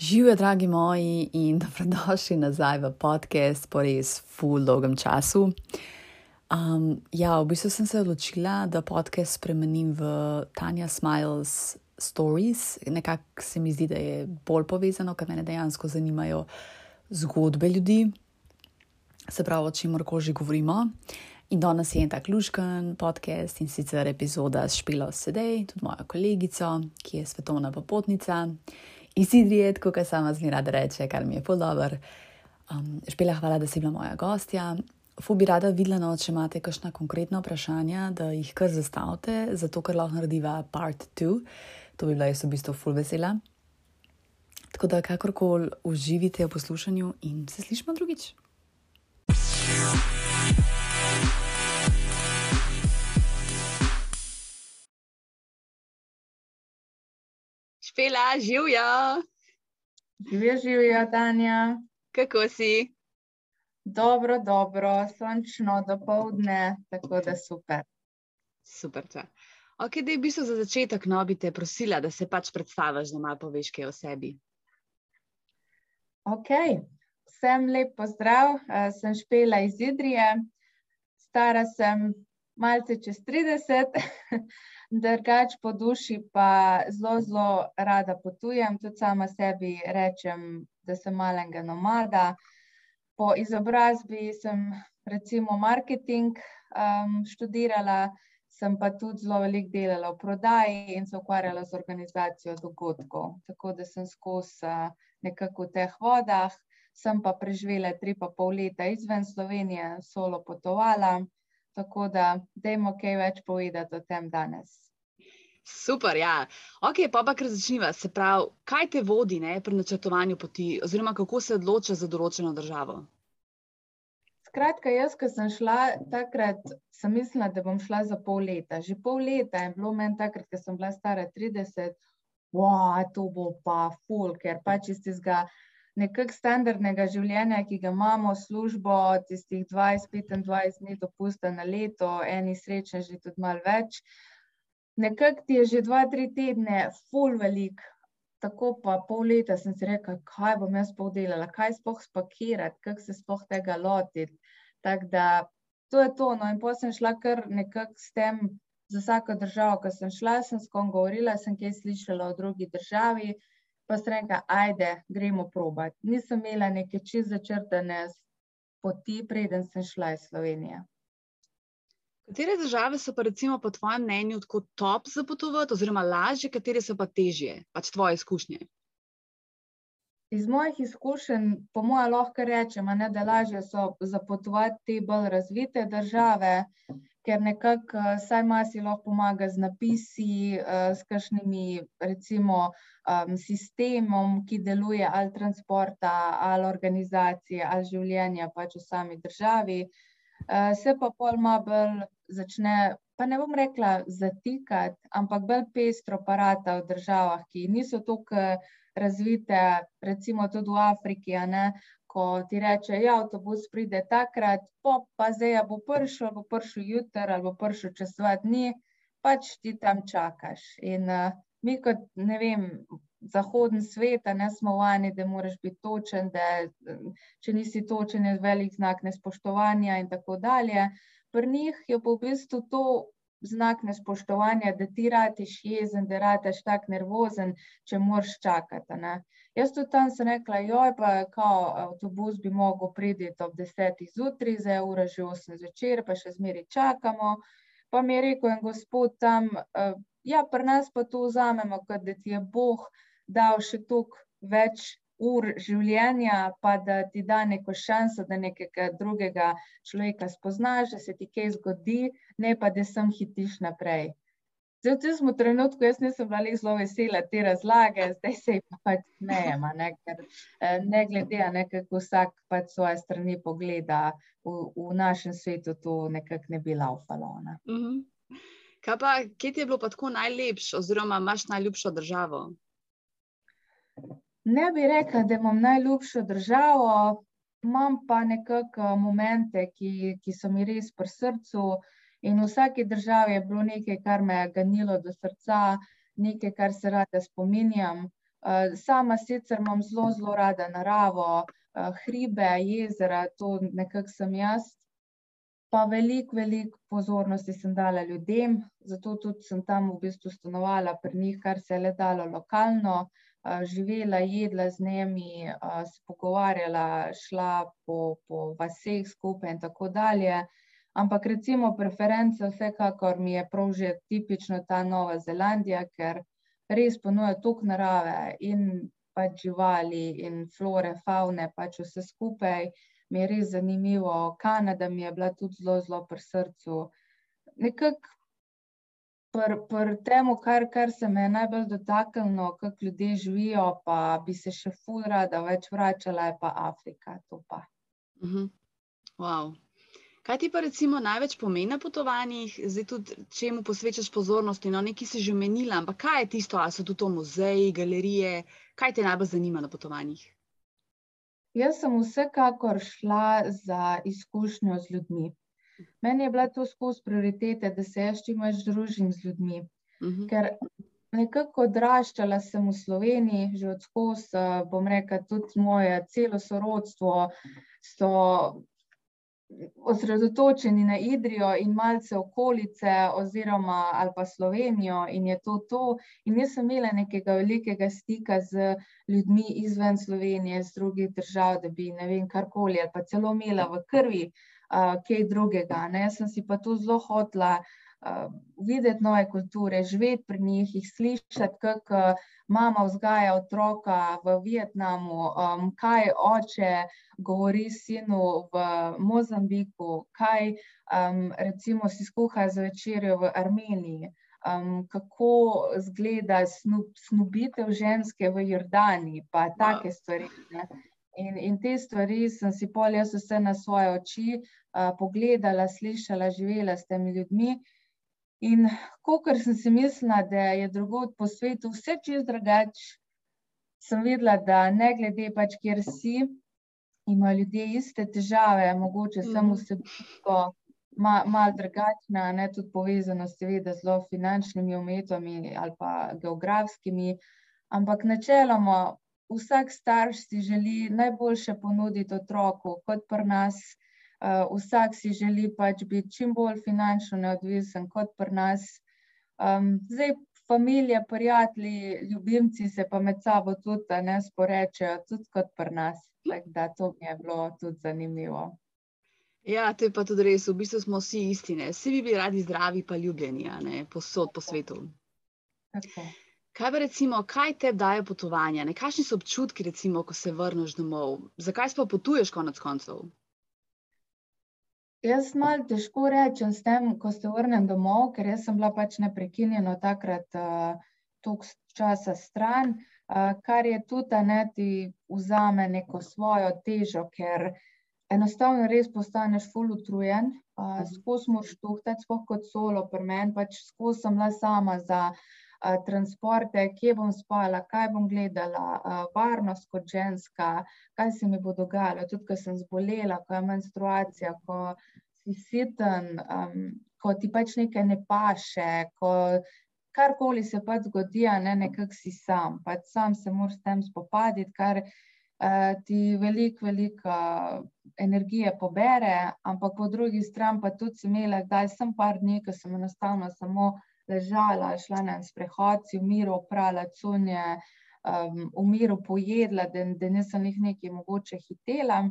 Živijo, dragi moji, in dobrodošli nazaj v podcast po res full dolgem času. Um, ja, v bistvu sem se odločila, da podcast spremenim v Tanja Smiles Stories. Nekako se mi zdi, da je bolj povezano, ker me dejansko zanimajo zgodbe ljudi, se pravi, o čem že govorimo. In danes je en tak luškan podcast in sicer epizoda s Špilo Sedej, tudi moja kolegica, ki je svetovna popotnica iz Idrije, kot sama z njim rada reče, kar mi je podobr. Um, Špela, hvala, da si bila moja gostja. Fu bi rada videla, no, če imate kakšna konkretna vprašanja, da jih kar zastavite, zato ker lahko narediva part 2. To bi bila jaz v bistvu full vesela. Tako da kakorkoli uživite v poslušanju in se slišmo drugič. Špela, živijo. Živijo, živijo, Tanja. Kako si? Dobro, dobro, sončno do povdne, tako da super. Super. Če. Ok, da je v bistvu za začetek, no, bi te prosila, da se pač predstaviš, da malo poveš kaj o sebi. Ok, vsem lep pozdrav, uh, sem Špela iz Idrije, stara sem malce čez 30. Drugač po duši pa zelo, zelo rada potujem, tudi sama sebi rečem, da sem malega nomada. Po izobrazbi sem recimo marketing um, študirala, sem pa tudi zelo veliko delala v prodaji in se ukvarjala z organizacijo dogodkov. Tako da sem skozi uh, nekako v teh vodah, sem pa preživela tri pa pol leta izven Slovenije, solo potovala. Tako da, dajmo kaj več povedati o tem danes. Super, ja. Ok, pa pa kar začniva. Se pravi, kaj te vodi ne, pri načrtovanju poti, oziroma kako se odloča za določeno državo? Skratka, jaz, ko sem šla takrat, sem mislila, da bom šla za pol leta. Že pol leta je bilo meni takrat, ko sem bila stara 30, wow, to bo pa ful, ker pač iz tistega nekak standardnega življenja, ki ga imamo, službo, tistih 20-25 dni dopusta na leto, eni srečni, že tudi malo več. Nekako ti je že 2-3 tedne, full velik, tako pa pol leta sem si rekla, kaj bom jaz povdelala, kaj spoh spakirati, kako se spoh tega lotiti. Tako da to je to. No, in potem sem šla kar nekako s tem. Za vsako državo, ko sem šla, sem s kom govorila, sem kaj slišala o drugi državi, pa sem rekla, ajde, gremo probat. Nisem imela neke čist začrtane poti, preden sem šla iz Slovenije. Katere države so pa recimo po tvojem mnenju tako top za potovati, oziroma lažje, katere so pa težje, pač tvoje izkušnje? Iz mojih izkušenj, po mojem, lahko rečem, ne, da lažje so za potovati te bolj razvite države, ker nekako saj ima si lahko pomaga z napisi, s kakšnimi recimo sistemom, ki deluje ali transporta, ali organizacije, ali življenja pač v sami državi. Se pa pol ima bolj začne, pa ne bom rekla zatikati, ampak bolj pestro parata v državah, ki niso toliko razvite, recimo tudi v Afriki, ne, ko ti reče, ja, avtobus pride takrat, pop, pa zdaj bo prišel, bo prišel jutri ali bo prišel čez dva dni, pač ti tam čakaš. In uh, mi kot, ne vem, zahodni svet, ne smo vani, da moraš biti točen, da če nisi točen, je velik znak nespoštovanja in tako dalje. Pri njih je pa v bistvu to znak nespoštovanja, da ti ratiš jezen, da ratiš tak nervozen, če moraš čakati. Ne. Jaz tudi tam sem rekla, joj, pa kao avtobus bi mogel priti ob desetih zjutraj, zdaj je ura že osem zvečer, pa še zmeri čakamo. Pa mi je rekel en gospod tam, ja, pri nas pa to vzamemo, kot da ti je Bog dal še toliko več ur življenja, pa da ti da neko šanso, da nekega drugega človeka spoznaš, da se ti kaj zgodi, ne pa da sem hitiš naprej. Zdaj, v tem trenutku jaz nisem bila zelo vesela te razlage, zdaj se jih pač smejemo, ne, ker eh, ne glede to, kako vsak pač svoje strani pogleda, v, v našem svetu to nekako ne bi laufalo. Ne. Uh mhm. -huh. Kaj pa, kje ti je bilo pa tako najlepše, oziroma imaš najljubšo državo? Ne bi rekla, da imam najljubšo državo, imam pa nekako momente, ki, ki so mi res pri srcu. In v vsaki državi je bilo nekaj, kar me je ganilo do srca, nekaj, kar se rada spominjam. Uh, sama sicer imam zelo, zelo rada naravo, uh, hribe, jezera, to nekako sem jaz. Pa veliko, veliko pozornosti sem dala ljudem, zato tudi sem tam v bistvu stanovala pri njih, kar se je le dalo lokalno, živela, jedla z njimi, se pogovarjala, šla po, po vaseh skupaj in tako dalje. Ampak recimo preference vsekakor mi je prav že tipično ta Nova Zelandija, ker res ponuja toliko narave in pač živali in flore, faune, pač vse skupaj mi je res zanimivo. Kanada mi je bila tudi zelo, zelo pri srcu. Nekako pri pr tem, kar, kar se me je najbolj dotaknilo, kako ljudje živijo, pa bi se še fulra, da več vračala, je pa Afrika. Pa. Uh -huh. wow. Kaj ti pa recimo največ pomeni na potovanjih, zdaj tudi čemu posvečaš pozornost? No, nekaj si že menila, ampak kaj je tisto, ali so to muzeji, galerije, kaj te najbolj zanima na potovanjih? Jaz sem vsekakor šla za izkušnjo z ljudmi. Meni je bila to skozi prioritete, da se jaz čim več družim z ljudmi. Uh mhm. -huh. Ker nekako odraščala sem v Sloveniji, že od skozi, bom rekla, tudi moje celo sorodstvo so osredotočeni na Idrijo in malce okolice, oziroma ali pa Slovenijo, in je to to. In jaz sem imela nekega velikega stika z ljudmi izven Slovenije, z drugih držav, da bi ne vem karkoli, ali pa celo imela v krvi uh, kaj drugega. Ne? Jaz sem si pa to zelo hotla uh, videti nove kulture, živeti pri njih, jih slišati, kako mama vzgaja otroka v Vietnamu, um, kaj oče govori sinu v Mozambiku, kaj um, recimo si skuha za večerjo v Armeniji. Um, kako izgleda snubitev ženske v Jordani, pa take stvari. Ne? In, in te stvari sem si pol jaz vse na svoje oči uh, pogledala, slišala, živela s temi ljudmi. In kot sem si mislila, da je drugod po svetu vse čez drugače, sem videla, da ne glede pač, kjer si, imajo ljudje iste težave, mogoče mm. samo vsebinsko, malo mal drugačna, ne tudi povezano, seveda, zelo finančnimi umetami ali pa geografskimi, ampak načeloma vsak starš si želi najboljše ponuditi otroku, kot pri nas. Uh, vsak si želi pač biti čim bolj finančno neodvisen, kot pri nas. Um, zdaj, družine, prijatelji, ljubimci se pa med sabo tudi ne sporečajo, tudi kot pri nas. Tak, da, to mi je bilo tudi zanimivo. Ja, to je pa tudi res. V bistvu smo vsi isti. Vsi bi bili radi zdravi, pa ljubljeni, posod po svetu. Tako. Kaj pa recimo, kaj te daje potovanja? Ne? Kakšni so občutki, recimo, ko se vrneš domov? Zakaj sploh potuješ konec koncev? Jaz malo težko rečem s tem, ko se vrnem domov, ker sem bila pač neprekinjeno takrat uh, toliko časa stran, uh, kar je tudi, da ne ti vzame neko svojo težo, ker enostavno res postaneš full utrujen, uh, skozi moraš tuhtati, spoh kot solo, pri meni pač skozi sem bila sama za transporte, kje bom spala, kaj bom gledala, varnost kot ženska, kaj se mi bo dogajalo, tudi ko sem zbolela, ko je menstruacija, ko si siten, um, ko ti pač nekaj ne paše, ko karkoli se pač zgodi, ne nekako si sam, pač sam se moraš s tem spopaditi, kar uh, ti veliko, veliko uh, energije pobere, ampak po drugi strani pa tudi sem imela, da sem par dni, ko sem enostavno samo ležala, šla na sprehod, si v miru oprala cunje, um, v miru pojedla, da, da nisem jih nekaj mogoče hitela.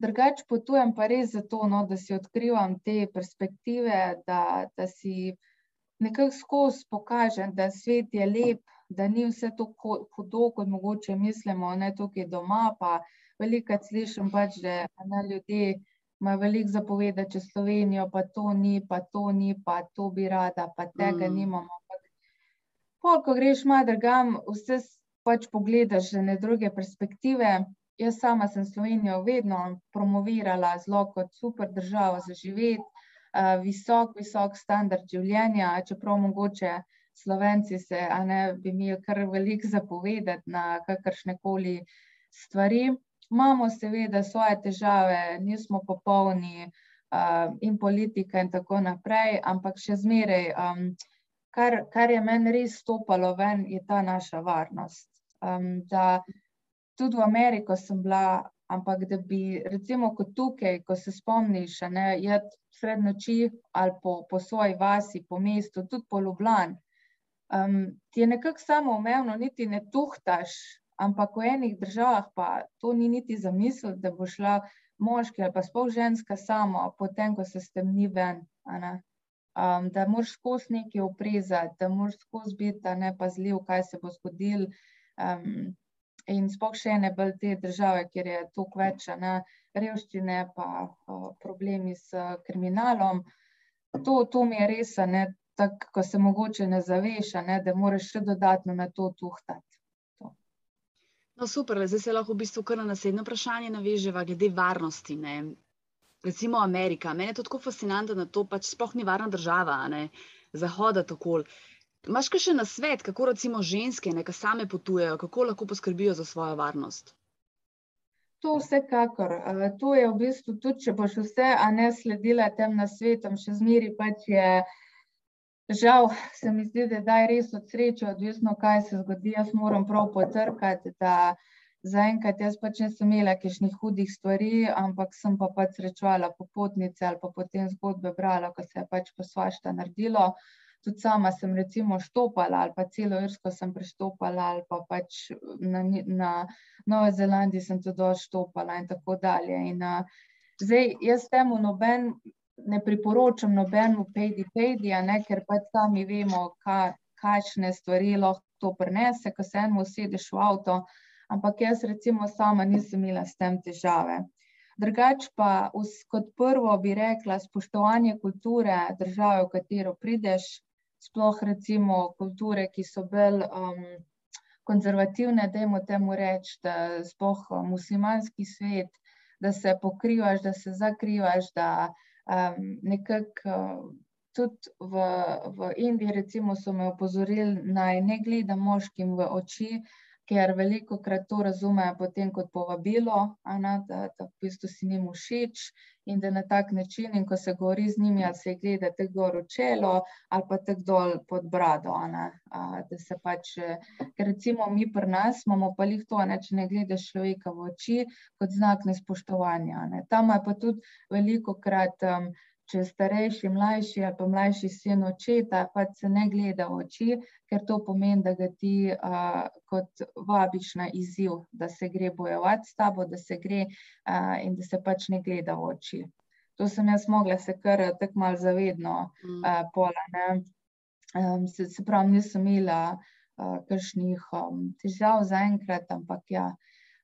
Drugač potujem pa res zato, no, da si odkrivam te perspektive, da, da si nekako skozi pokažem, da svet je lep, da ni vse tako hudo, kot mogoče mislimo, ne tukaj doma, pa velikrat slišim pač, da na ljudje ima veliko zapovedati čez Slovenijo, pa to ni, pa to ni, pa to bi rada, pa tega mm. nimamo. Pol, ko greš malo drugam, vse pač pogledaš že na druge perspektive. Jaz sama sem Slovenijo vedno promovirala zelo kot super državo za živeti, uh, visok, visok standard življenja, čeprav mogoče Slovenci se, a ne bi imeli kar veliko zapovedati na kakršne koli stvari imamo seveda svoje težave, nismo popolni uh, in politika in tako naprej, ampak še zmeraj um, kar, kar je meni res stopalo ven, je ta naša varnost. Um, da tudi v Ameriko sem bila, ampak da bi, recimo, kot tukaj, ko se spomniš, ne, jed sred noči ali po, po svoji vasi, po mestu, tudi po Ljubljani, um, ti je nekako samo umevno, niti ne tuhtaš, ampak v enih državah pa to ni niti zamisel, da bo šla moški ali pa spol ženska samo, potem, ko se stemni ven. Um, da moraš skozi nekaj oprezati, da moraš skozi biti nepazljiv, kaj se bo zgodil. Um, in spoh še ne bolj te države, kjer je toliko več ne, revščine, pa uh, problemi s kriminalom. To, to mi je res, tako ko se mogoče ne zaveš, ne, da moraš še dodatno na to tuhtati. No, super, zdaj se lahko v bistvu kar na naslednje vprašanje naveževa, glede varnosti. Ne. Recimo Amerika. Mene je to tako fascinantno, da to pač sploh ni varna država, ne. zahoda tako. Imáš še na svet, kako recimo ženske, neka same potujejo, kako lahko poskrbijo za svojo varnost? To vsekakor. To je v bistvu tudi, če boš vse, a ne sledila tem na svetom, še zmeri pač je. Žal se mi zdi, da je res od sreče, odvisno, kaj se zgodi. Jaz moram prav potrkati, da zaenkrat jaz pač nisem imela kakšnih hudih stvari, ampak sem pa pač srečala popotnice ali pa potem zgodbe brala, ko se je pač posvašta naredilo. Tudi sama sem recimo štopala ali pa celo Irsko sem preštopala ali pa pač na, na Novo Zelandiji sem tudi štopala in tako dalje. In, uh, zdaj jaz temu noben ne priporočam nobenemu pejdi-pejdi, ker pač sami vemo, kakšne stvari lahko to prenese, ko se eno usedeš v avto. Ampak jaz, recimo, sama nisem imela s tem težave. Drugač pa, kot prvo, bi rekla, spoštovanje kulture države, v katero prideš, sploh recimo kulture, ki so bolj um, konzervativne, da jim temu reči, da sploh muslimanski svet, da se pokrivaš, da se zakrivaš, da um, nekako tudi v, v Indiji, recimo, so me opozorili naj ne gledam moškim v oči, ker veliko krat to razumejo potem kot povabilo, ana, da, da v bistvu si njim všeč in da na tak način, in ko se govori z njimi, ali se gleda tako gor v čelo ali pa tako dol pod brado. Ana, a, da se pač, ker recimo mi pri nas imamo pa lih to, ne, če ne gledaš človeka v oči, kot znak nespoštovanja. Ne. Tam je pa tudi veliko krat. Um, če starejši, mlajši ali pa mlajši sin očeta, pa se ne gleda v oči, ker to pomeni, da ga ti uh, kot vabiš na izziv, da se gre bojevati s tabo, da se gre uh, in da se pač ne gleda v oči. To sem jaz mogla se kar tako malo zavedno uh, pola. Um, se, se pravi, nisem imela uh, kakšnih um, težav zaenkrat, ampak ja.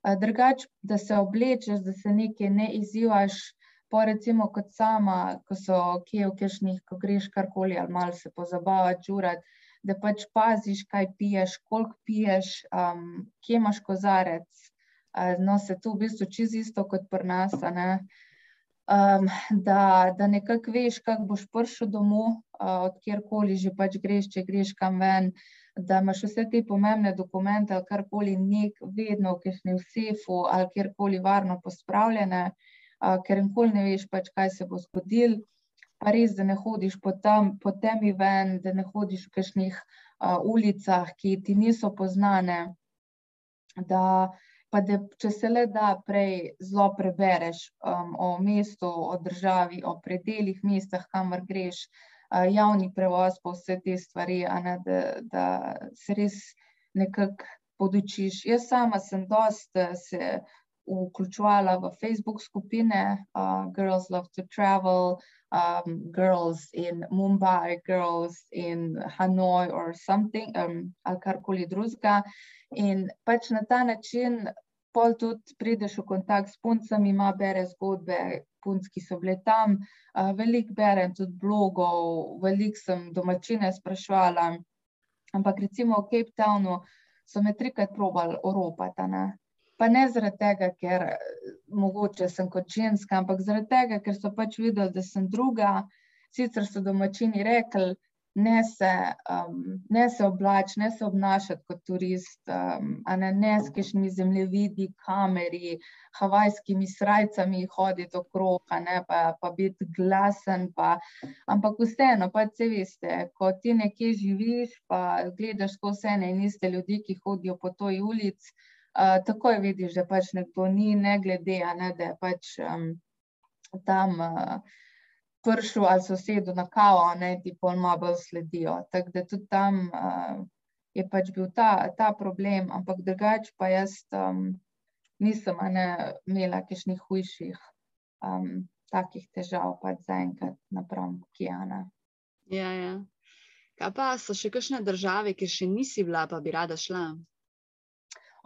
Uh, drugač, da se oblečeš, da se nekaj ne izzivaš, Pa recimo kot sama, ko so kje v kešnih, ko greš karkoli ali malo se pozabavati, čurati, da pač paziš, kaj piješ, koliko piješ, um, kje imaš kozarec. Uh, no, se tu v bistvu čez isto kot pri nas, um, da, da nekako veš, kako boš prišel domov, uh, od kjerkoli že pač greš, če greš kam ven, da imaš vse te pomembne dokumente ali karkoli nek vedno v kešnem sefu ali kjerkoli varno pospravljene ker nikoli ne veš, pač, kaj se bo zgodil. Pa res, da ne hodiš po, tam, po temi ven, da ne hodiš v kakšnih uh, ulicah, ki ti niso poznane. Da, pa da, če se le da, prej zelo prebereš um, o mestu, o državi, o predeljih mestah, kamor greš, uh, javni prevoz, pa vse te stvari, ne, da, da se res nekako podučiš. Jaz sama sem dosta se vključovala v Facebook skupine uh, Girls Love to Travel, um, Girls in Mumbai, Girls in Hanoi or something, um, ali karkoli drugega. In pač na ta način pol tudi prideš v kontakt s puncami, ima bere zgodbe punc, ki so bile tam, uh, veliko berem tudi blogov, veliko sem domačine sprašvala, ampak recimo v Cape Townu so me trikrat probali oropati, Pa ne zaradi tega, ker mogoče sem kot ženska, ampak zaradi tega, ker so pač videli, da sem druga. Sicer so domačini rekli, ne se, um, ne se oblačiti, ne se obnašati kot turist, um, a ne, ne s kakšnimi zemljevidi, kameri, havajskimi srajcami hoditi okrog, pa, pa biti glasen. Pa, ampak vseeno, pa se veste, ko ti nekje živiš, pa gledaš vse ne in iste ljudi, ki hodijo po toj ulici, uh, takoj vidiš, da pač nekdo ni, ne glede, ne, da je pač um, tam. Uh, prišel ali sosedu na kavo, ne ti pol malo sledijo. Tako da tudi tam uh, je pač bil ta, ta problem, ampak drugače pa jaz um, nisem ne, imela kakšnih hujših um, takih težav, pač zaenkrat napram Kijana. Ja, ja. Kaj pa so še kakšne države, kjer še nisi bila, pa bi rada šla?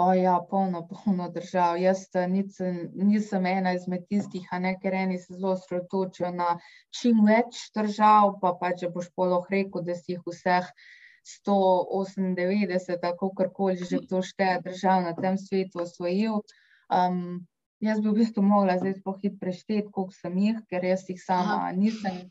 O, ja, polno, polno držav. Jaz eh, nisem, nisem ena izmed tistih, a ne ker eni se zelo sredotočijo na čim več držav, pa, pa če boš poloh rekel, da si jih vseh 198, tako karkoli že to šteje držav na tem svetu osvojil. Um, jaz bi v bistvu mogla zdaj spohit prešteti, koliko sem jih, ker jaz jih sama nisem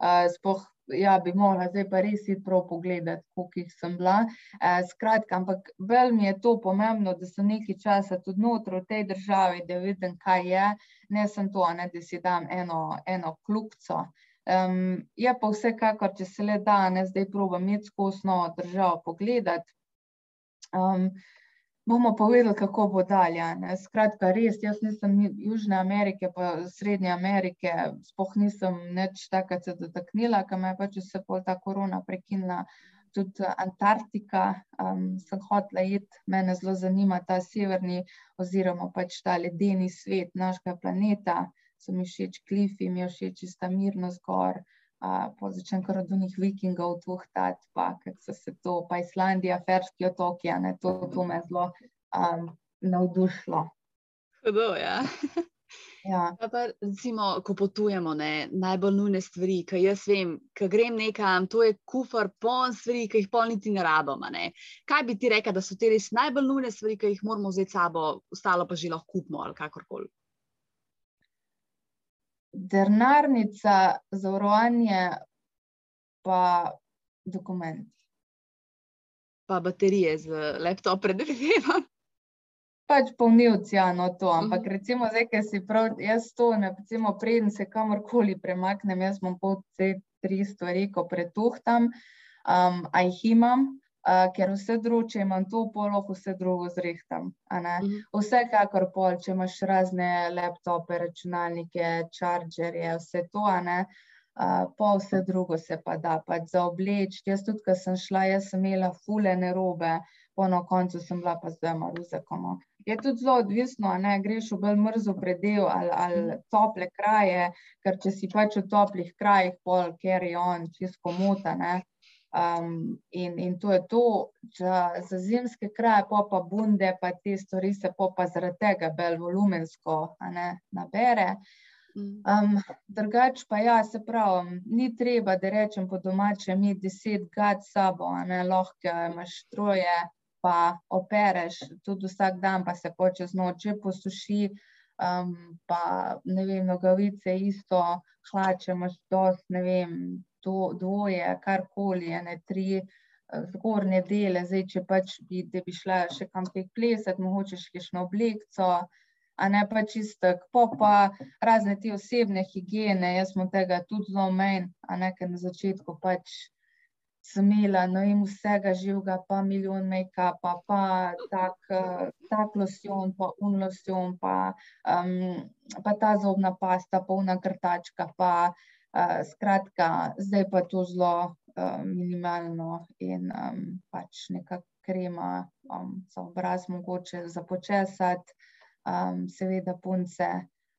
uh, spoh ja, bi morala zdaj pa res iti prav pogledati, koliko jih sem bila. Eh, skratka, ampak bolj mi je to pomembno, da sem nekaj časa tudi notro v tej državi, da vidim, kaj je, ne sem to, ne, da si dam eno, eno klubco. Um, je pa vsekakor, če se le da, ne zdaj proba imeti skozi novo državo pogledati. Um, bomo povedali, kako bo dalje. Ne. Skratka, res, jaz nisem Južne Amerike, pa Srednje Amerike, spoh nisem neč takrat se dotaknila, kam je pač vse pol ta korona prekinila. Tudi Antarktika, um, sem hotela iti, mene zelo zanima ta severni, oziroma pač ta ledeni svet našega planeta. So mi všeč klifi, mi je všeč čista mirnost gor, pa začnem kar od unih vikingov tuhtati, pa kako so se to, pa Islandija, Ferski otoki, ne, to, to me zelo um, navdušilo. Hudo, ja. Ja. Pa, recimo, ko potujemo, ne, najbolj nujne stvari, ki jaz vem, ko grem nekam, to je kufr, poln stvari, ki jih polniti ne rabimo. Ne. Kaj bi ti rekel, da so te res najbolj nujne stvari, ki jih moramo vzeti s sabo, ostalo pa že lahko kupimo ali kakorkoli? Denarnica, zavarovanje, pa dokumenti. Pa baterije z laptopom, predvidevam. Pač polnilci, ja, no to. Ampak uh -huh. recimo, zdaj, ker si prav, jaz to ne, recimo, preden se kamorkoli premaknem, jaz imam pol te tri stvari, ko pretuhtam, um, a jih imam, uh, ker vse drugo, če imam to poloh, vse drugo zrihtam. Mhm. Vsekakor pol, če imaš razne laptope, računalnike, čarđerje, vse to, uh, pa vse drugo se pa da pač za obleč. Jaz tudi, ko sem šla, jaz sem imela fulene robe, po na koncu sem bila pa zdaj maruzekono. Je tudi zelo odvisno, ne greš v bolj mrzlo predel ali, ali mhm. tople kraje, ker če si pač v toplih krajih, pol carry on, čisto mota, ne. Um, in, in to je to, za, za zimske kraje, pa pa bunde, pa te stvari se pa, pa zaradi tega bolj volumensko ne, nabere. Um, drugač pa ja, se pravi, ni treba, da rečem po domače, mi deset gad sabo, ne lahko imaš troje, pa opereš tudi vsak dan, pa se poče z noče posuši, um, pa ne vem, nogavice isto, hlače imaš dost, ne vem, to dvoje, karkoli, ene tri eh, zgornje dele, zdaj če pač bi, bi šla še kam kaj plesati, mogoče še še oblekco, a ne pa čistek, po pa razne te osebne higiene, jaz smo tega tudi zelo menj, a ne, ker na začetku pač sem imela, no in vsega živega, pa milijon make-upa, pa tak, eh, tak losjon, pa un losjon, pa, um, pa ta zobna pasta, pa una krtačka, pa skratka, zdaj pa to zelo uh, minimalno in um, pač neka krema um, za obraz, mogoče za počesati, um, seveda punce.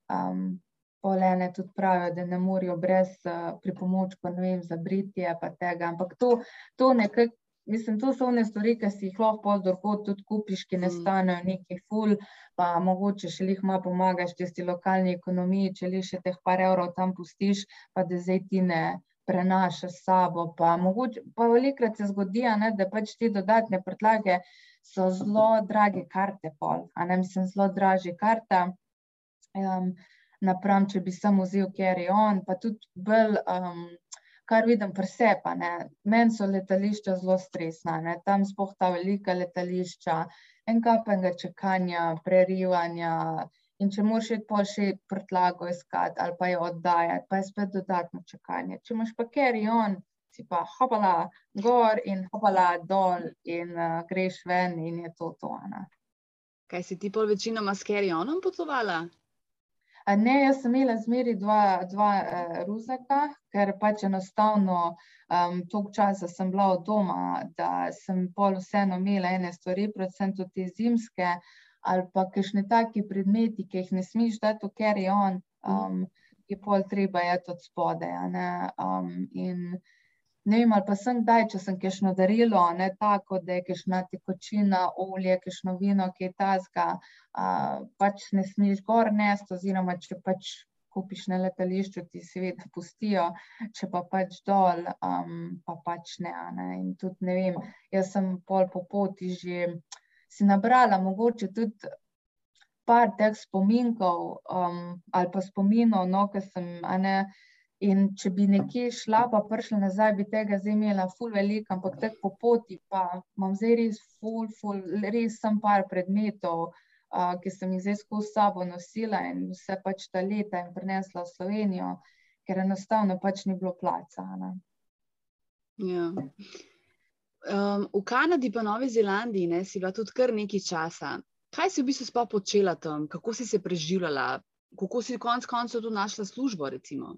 Um, Polene tudi pravijo, da ne morajo brez uh, pripomočka, ne vem, za britje, pa tega. Ampak to, to nekako Mislim, to so one stvari, ki si jih lahko pozdorkot tudi kupiš, ki ne mm. stanejo neki ful, pa mogoče še jih malo pomagaš, si lokalni ekonomiji, če li še teh par evrov tam pustiš, pa da zdaj ti ne prenašaš sabo. Pa, mogoče, pa velikrat se zgodi, ne, da pač te dodatne predlage so zelo drage karte pol, a ne mislim, zelo draže karta. Um, napram, če bi samo vzel carry on, pa tudi bolj um, kar vidim pri sebi. Meni so letališča zelo stresna, ne? tam spoh ta velika letališča, enkapenega čakanja, prerivanja. In če moraš iti pol še prtlago iskati ali pa jo oddajati, pa je spet dodatno čakanje. Če imaš pa carry on, si pa hopala gor in hopala dol in uh, greš ven in je to to. Ne? Kaj si ti pol večinoma s carry onom potovala? Ne, jaz sem imela zmeri dva, dva uh, ruzaka, ker pač enostavno um, toliko časa sem bila od doma, da sem pol vseeno imela ene stvari, predvsem tudi zimske, ali pa kakšne taki predmeti, ki jih ne smeš dati v carry on, um, je pol treba je od spode. Um, in ne vem, ali pa sem kdaj, če sem kajšno darilo, ne tako, da je kajšna tekočina, olje, kajšno vino, ki je tazga, uh, pač ne smeš gor nest, oziroma če pač kupiš na letališču, ti seveda pustijo, če pa pač dol, um, pa pač ne, ne. In tudi ne vem, jaz sem pol po poti že si nabrala, mogoče tudi par teh spominkov um, ali pa spominov, no, ker sem, a ne, In če bi nekje šla, pa prišla nazaj, bi tega zdaj imela ful veliko, ampak tako po poti, pa imam zdaj res ful, ful, res sem par predmetov, uh, ki sem jih zdaj skozi sabo nosila in vse pač ta leta in prinesla v Slovenijo, ker enostavno pač ni bilo placa. Ja. Um, v Kanadi pa Novi Zelandiji ne, si bila tudi kar nekaj časa. Kaj si v bistvu sploh počela tam, kako si se preživljala, kako si konec koncev tu našla službo? Recimo?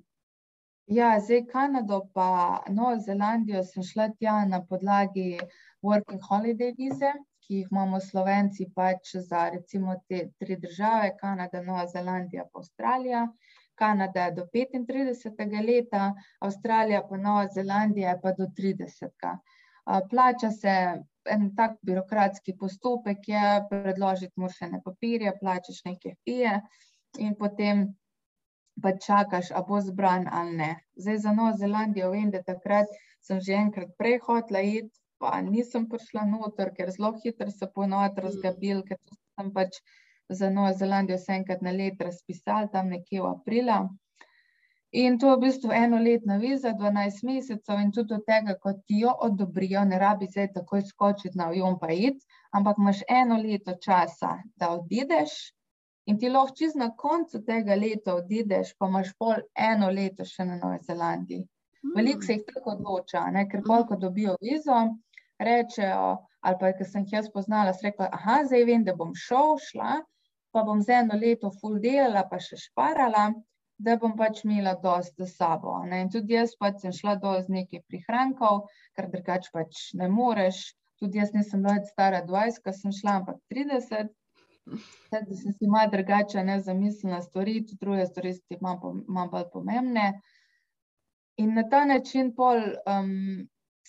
Ja, zdaj Kanado pa Novo Zelandijo sem šla tja na podlagi working holiday vize, ki jih imamo slovenci pač za recimo te tri države, Kanada, Nova Zelandija pa Avstralija. Kanada je do 35. leta, Avstralija pa Nova Zelandija je pa do 30. Plača se en tak birokratski postopek je, predložiti moraš ene papirje, plačaš neke fije in potem pa čakaš, a bo zbran ali ne. Zdaj za Novo Zelandijo vem, da takrat sem že enkrat prej hotla iti, pa nisem prišla noter, ker zelo hitro se ponovno razgabil, ker sem pač za Novo Zelandijo se enkrat na let razpisal, tam nekje v aprila. In to je v bistvu enoletna viza, 12 mesecev in tudi od tega, ko ti jo odobrijo, ne rabi zdaj takoj skočiti na avion pa iti, ampak imaš eno leto časa, da odideš, In ti lahko čez na koncu tega leta odideš, pa imaš pol eno leto še na Novi Zelandiji. Veliko se jih tako odloča, ne? ker pol, ko dobijo vizo, rečejo, ali pa, ker sem jih jaz poznala, sem rekla, aha, zdaj vem, da bom šel, šla, pa bom za eno leto full delala, pa še šparala, da bom pač imela dost za sabo. Ne? In tudi jaz pač sem šla dol z nekaj prihrankov, ker drugač pač ne moreš. Tudi jaz nisem bila stara 20, ko sem šla, ampak 30. Tako da sem si malo drugače ne zamislila stvari, tudi druge stvari so ti malo bolj pomembne. In na ta način pol um,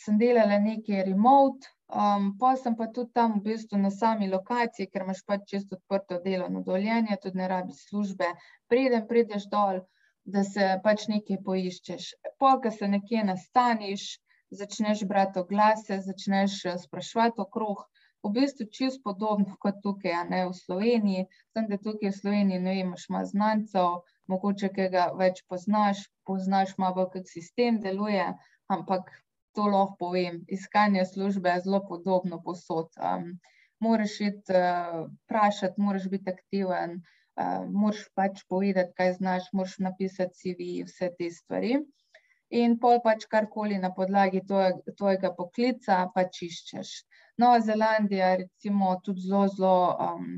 sem delala nekaj remote, um, pa sem pa tudi tam v bistvu na sami lokaciji, ker imaš pač čisto odprto delovno dovoljenje, tudi ne rabi službe. Preden prideš dol, da se pač nekaj poiščeš. Pol, ko se nekje nastaniš, začneš brati oglase, začneš eh, spraševati okrog, v bistvu čisto podobno kot tukaj, ne v Sloveniji. Sem da tukaj v Sloveniji, ne imaš znancev, mogoče kaj ga več poznaš, poznaš malo, kako sistem deluje, ampak to lahko povem. Iskanje službe je zelo podobno posod. Um, moraš iti uh, vprašati, moraš biti aktiven, uh, moraš pač povedati, kaj znaš, moraš napisati CV, vse te stvari. In pol pač karkoli na podlagi tvojega poklica pač iščeš. Nova Zelandija, recimo, tudi zelo, zelo um,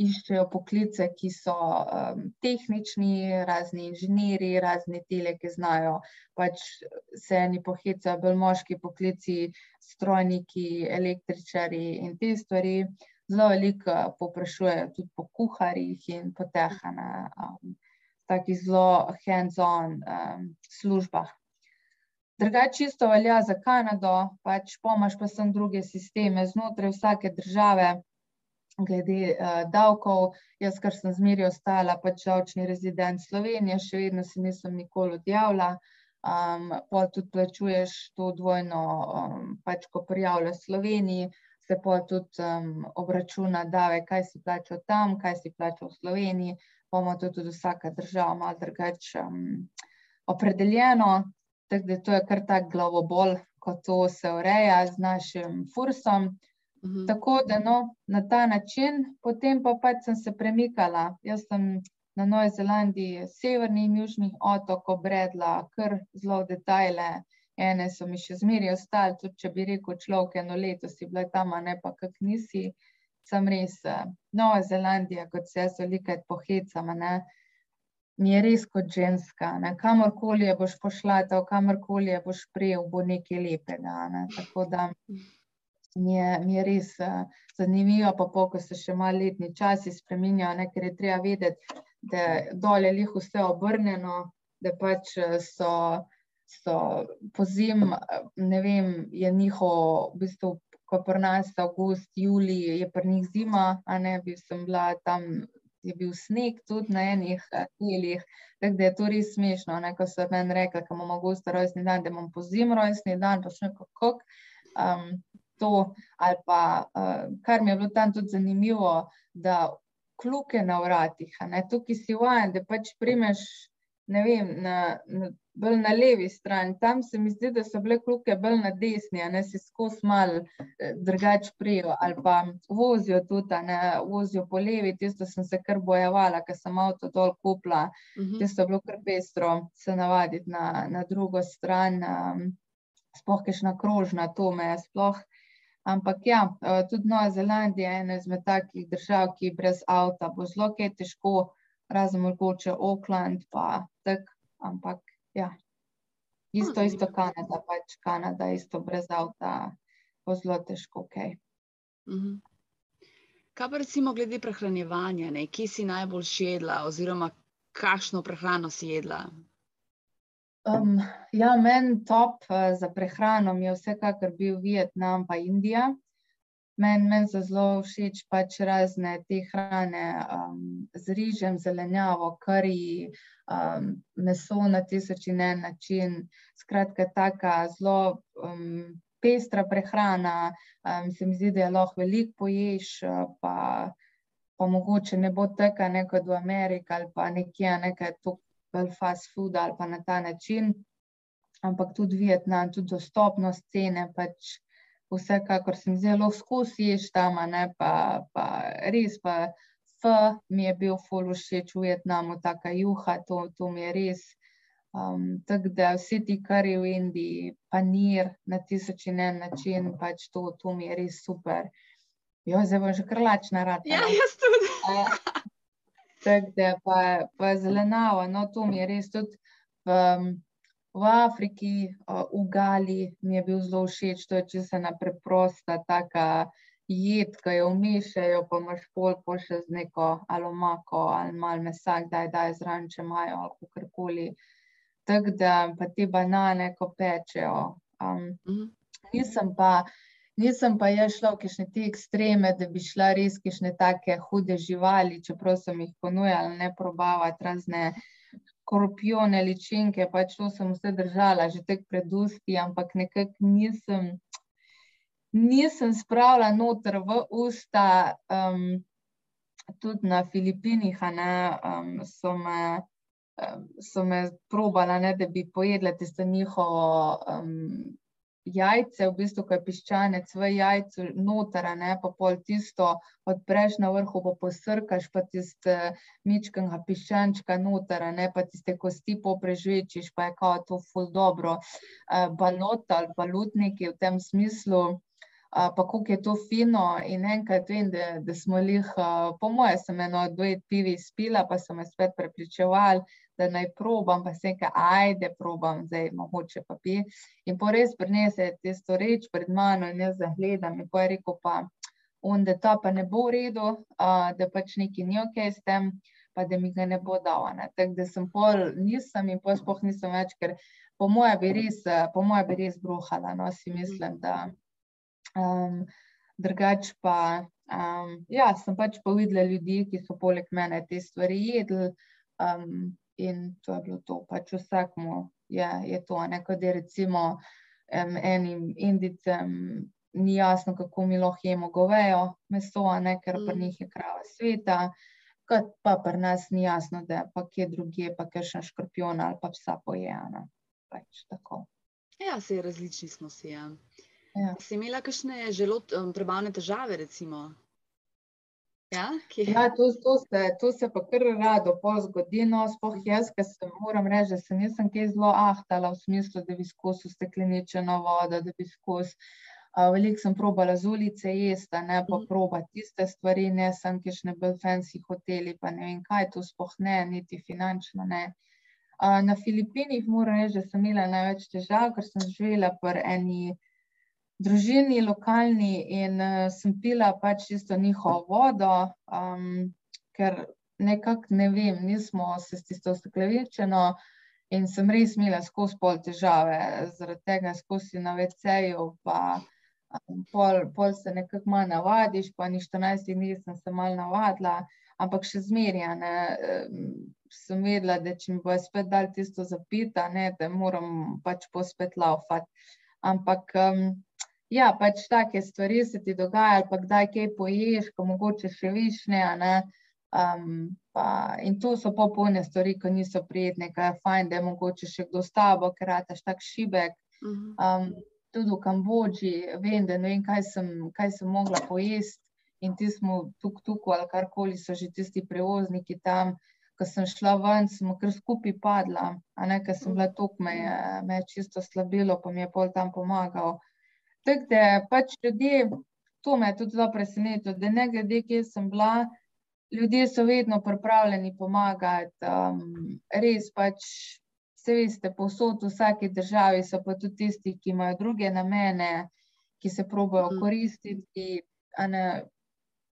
iščejo poklice, ki so um, tehnični, razni inženirji, razni tele, ki znajo. Pač se eni pohecajo, bolj moški poklici, strojniki, električari in te stvari. Zelo veliko poprašujejo tudi po kuharjih in po teh, um, takih zelo hands-on um, službah. Drugače, čisto velja za Kanado, pač pomaž pa sem druge sisteme znotraj vsake države, glede uh, davkov. Jaz, kar sem zmeri ostala, pač davčni rezident Slovenije, še vedno se nisem nikoli odjavila. Um, pa tudi plačuješ to dvojno, um, pač ko prijavljaš Sloveniji, se pa tudi um, obračuna dave, kaj si plačal tam, kaj si plačal v Sloveniji, pa ima to tudi vsaka država malo drugače um, opredeljeno. Tako da to je kar tak glavobol, ko to se ureja z našim fursom. Mhm. Tako da no, na ta način, potem pa pač sem se premikala. Jaz sem na Novi Zelandiji, severni in južni otok, obredla kar zelo detajle. Ene so mi še zmeraj ostale, tudi če bi rekel človek, eno leto si bila tam, ne pa kak nisi. Sem res, eh, Nova Zelandija, kot se jaz velikrat pohecam, ne, mi je res kot ženska, ne, kamorkoli je boš pošla, to kamorkoli je boš prijel, bo nekaj lepega, ne, tako da mi je, mi je res uh, zanimivo, pa pol, ko se še malo letni časi spreminjajo, ne, ker je treba vedeti, da dol je lih vse obrnjeno, da pač eh, so, so pozim, eh, ne vem, je njihov, v bistvu, ko pri nas avgust, julij, je pri njih zima, a ne, bi sem bila tam, je bil sneg tudi na enih eh, delih, tako da je to res smešno, ne, ko so meni rekli, ko imam avgusta rojstni dan, da imam pozim rojstni dan, pa še nekako kak, um, to, ali pa, uh, kar mi je bilo tam tudi zanimivo, da kluke na vratih, tukaj si vajen, da pač primeš, ne vem, na, na, bolj na levi strani, tam se mi zdi, da so bile kluke bolj na desni, ne si skozi mal eh, drugač prijo, ali pa vozijo tudi, ne, vozijo po levi, tisto sem se kar bojevala, ker sem avto dol kupla, Mhm. tisto je bilo kar pestro se navaditi na, na drugo stran, um, sploh kakšna krožna, to me je sploh. Ampak ja, eh, tudi Nova Zelandija je ena izmed takih držav, ki brez avta bo zelo kaj težko, razen mogoče Auckland, pa tak, ampak ja. Isto, isto. Kanada, pač Kanada, isto brez avta bo zelo težko, kaj. Mhm. Kaj pa recimo glede prehranjevanja, ne? Kje si najbolj jedla oziroma kakšno prehrano si jedla? Um, ja, meni top uh, za prehrano je vsekakor bil Vietnam pa Indija. Meni men so zelo všeč pač razne te hrane um, z rižem, zelenjavo, kari, um, meso na tisoč in en način. Skratka, taka zelo um, pestra prehrana. Um, se mi zdi, da je lahko veliko poješ, uh, pa, pa mogoče ne bo teka ne kot v Ameriki ali pa nekje nekaj bolj fast food ali pa na ta način. Ampak tudi Vietnam, tudi dostopnost cene, pač vsekakor sem zelo skozi ješ tam, ne pa, pa res pa. F mi je bil ful všeč v Vietnamu, taka juha, to, to mi je res. Um, tako da vsi ti kari v Indiji, panir na tisoč in en način, pač to, to mi je res super. Jo, zdaj bom že krlačna rada. Ja, jaz tudi. Tako da pa, pa zelenava, no to mi je res tudi v, v Afriki, uh, v Gali mi je bil zelo všeč, to je čisto ena preprosta taka jed, ki jo umešajo, pa imaš pol, še z neko ali omako ali malo mesa, kdaj daj zraven, če imajo ali kakorkoli. Tako da pa te banane, ko pečejo. Um, Mhm. nisem pa, nisem pa jaz šla v kakšne te ekstreme, da bi šla res kakšne take hude živali, čeprav sem jih ponujala, ne probavati razne korpione, ličinke, pač to sem vse držala že tek pred usti, ampak nekako nisem, nisem spravila noter v usta, um, tudi na Filipinih, ne, um, so me, um, so me probala, ne, da bi pojedla tisto njihovo um, jajce, v bistvu, ko je piščanec v jajcu noter, a ne, pa pol tisto odpreš na vrhu, pa posrkaš, pa tiste mičkega piščančka noter, a ne, pa tiste kosti poprežvečiš, pa je kao to ful dobro. Uh, balot ali balut neki v tem smislu, Uh, pa kako je to fino. In enkrat vem, da, da smo uh, po moje, sem eno dve pivi spila, pa so me spet prepričevali, da naj probam, pa sem rekel, ajde, probam, zdaj mogoče pa pi. In po res prinese tisto reč pred mano in jaz zagledam in pa je rekel pa, on, da ta pa ne bo v redu, uh, da pač neki ni ok s tem, pa da mi ga ne bo dal. Tako da sem pol, nisem in pol sploh nisem več, ker po moje bi res, po moje bi res bruhala, no, si mislim, da. Um, drugač pa, um, ja, sem pač pa videla ljudi, ki so poleg mene te stvari jedli, um, in to je bilo to. Pač vsakmu je, je to, neko da je recimo um, enim indicem ni jasno, kako mi lahko jemo govejo meso, ne, ker pri Mm. njih je krava sveta, kot pa pri nas ni jasno, da pa kje drugje, pa kakšen škorpion ali pa psa poje. a ne. pač tako. Ja, se različni smo si. Ja. Ja. Si imela kakšne želot, um, prebavne težave, recimo? Ja, ja to, to, se, to se pa kar rado zgodi. No, sploh jaz, ki se moram reči, da se nisem kaj zelo ahtala v smislu, da bi skozi stekleničeno vodo, da bi skozi. Uh, Veliko sem probala z ulice jesti, ne pa mm. proba tiste stvari, ne sem kišne bolj fancy hoteli, pa ne vem kaj, to sploh ne, niti finančno ne. Uh, na Filipinih moram reči, da sem imela največ težav, ker sem živela pri eni družini lokalni in uh, sem pila pač čisto njihovo vodo, um, ker nekako ne vem, nismo se s tisto stekleničeno in sem res imela skozi pol težave, zaradi tega skozi na VC-ju pa pol, pol se nekako malo navadiš, pa ni 14 dni, sem se malo navadila, ampak še zmerjane. Sem vedela, da če mi bo spet dal tisto zapita, ne, da moram pač pospet laufati. Ampak, um, ja, pač take stvari se ti dogajajo, pa kdaj kaj poješ, ko mogoče še višne, ne. Um, pa, in to so popolne stvari, ko niso prijetne, kaj je fajn, da je mogoče še kdo s tabo, ker rataš tak šibek. Um, tudi v Kambodži, vem, da ne vem, kaj sem, kaj sem mogla pojesti. In ti smo tukaj, tukaj, ali karkoli so že tisti prevozniki tam. Ko sem šla ven, sem kar skupaj padla, a ne, ker sem bila tukaj, me, me je čisto slabilo, pa mi je pol tam pomagal. Tako da pač ljudje, to me je tudi zelo presenetilo, da ne glede, kje sem bila, ljudje so vedno pripravljeni pomagati. Um, res pač Vse veste, posod v vsaki državi so pa tudi tisti, ki imajo druge namene, ki se probojajo mhm. koristiti, ne,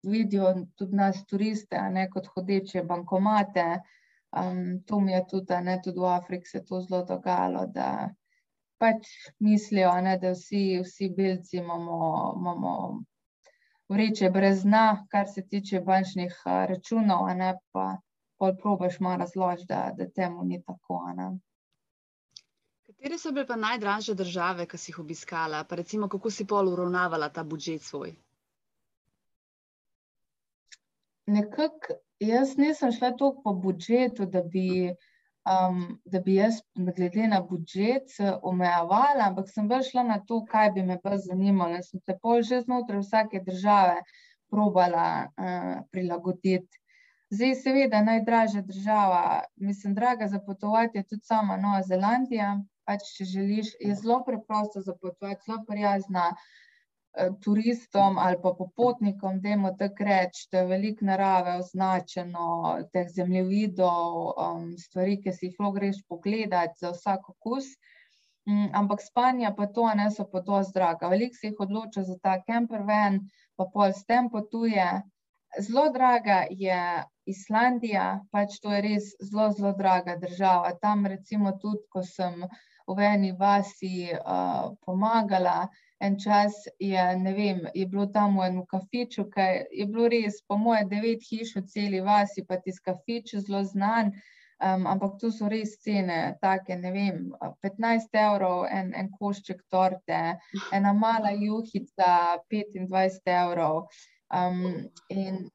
vidijo tudi nas, turiste, ne, kot hodeče bankomate. Um, to mi je tudi, ne, tudi v Afriki se to zelo dogajalo, da pač mislijo, ne, da vsi, vsi belci imamo, imamo vreče brez dna, kar se tiče bančnih računov, ne, pa pol probaš malo razložiti, da, da temu ni tako. Ne. Katere so bile pa najdražje države, ki si jih obiskala, pa recimo, kako si pol uravnavala ta budžet svoj? Nekako jaz nisem šla toliko po budžetu, da bi, um, da bi jaz, glede na budžet, omejevala, ampak sem bolj šla na to, kaj bi me pa zanimalo. In sem se pol že znotraj vsake države probala uh, prilagoditi. Zdaj, seveda, najdražja država, mislim, draga za potovati je tudi sama Nova Zelandija pač, če želiš, je zelo preprosto za potovati, zelo prijazna turistom ali pa popotnikom, da jim tako reči, da je veliko narave označeno, teh zemljevidov, um, stvari, ki si jih lahko greš pogledati za vsak okus. Um, ampak spanja pa to ne so pa dosti draga. Veliko se jih odloča za ta camper van, pa pol s tem potuje. Zelo draga je Islandija, pač to je res zelo, zelo draga država. Tam recimo tudi, ko sem v eni vasi uh, pomagala. En čas je, ne vem, je bilo tam v enem kafiču, ki je bilo res, po moje, devet hiš v celi vasi, pa ti kafič zelo znan. Um, ampak tu so res cene, take, ne vem, 15 evrov, en, en košček torte, ena mala juhica, 25 evrov. Um, in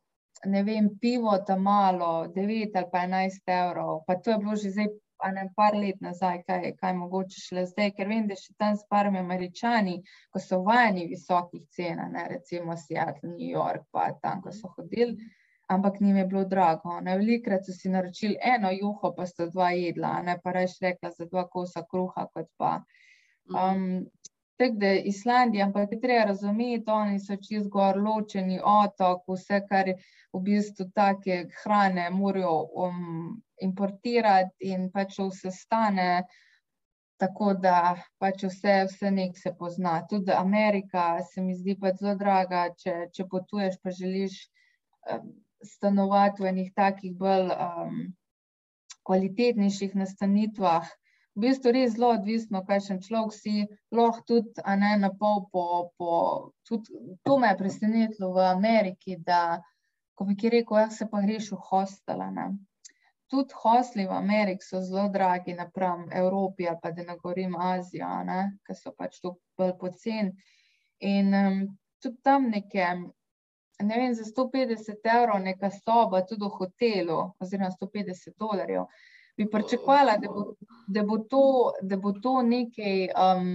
ne vem, pivo tam malo, 9 ali pa 11 evrov, pa to je bilo že zdaj pa ne par let nazaj, kaj, kaj mogoče šele zdaj, ker vem, da še tam s parami američani, ko so vajeni visokih cen, recimo Seattle, New York, pa tam, ko so hodili, ampak njim je bilo drago. Velikrat so si naročili eno juho, pa sta dva jedla, ne pa reč rekla za dva kosa kruha, kot pa. Um, Tako da Islandija, ampak je treba razumeti, oni so čez gor ločeni otok, vse, kar je v bistvu take hrane, morajo um, importirati in pač vse stane, tako da pač vse, vse nek se pozna. Tudi Amerika se mi zdi pač zelo draga, če, če potuješ, pa želiš um, stanovati v enih takih bolj um, kvalitetnejših nastanitvah v bistvu res zelo odvisno, kakšen človek si, lahko tudi, a ne na pol po, po tudi to me je presenetilo v Ameriki, da, ko bi ki rekel, ja se pa greš v hostela, ne. Tudi hostli v Ameriki so zelo dragi napram Evropi ali pa da ne govorim Azijo, ker so pač tu bolj pocen. In um, tudi tam neke, ne vem, za 150 evrov neka soba, tudi v hotelu, oziroma 150 dolarjev, bi pričakovala, da, da, da bo to nekaj, um,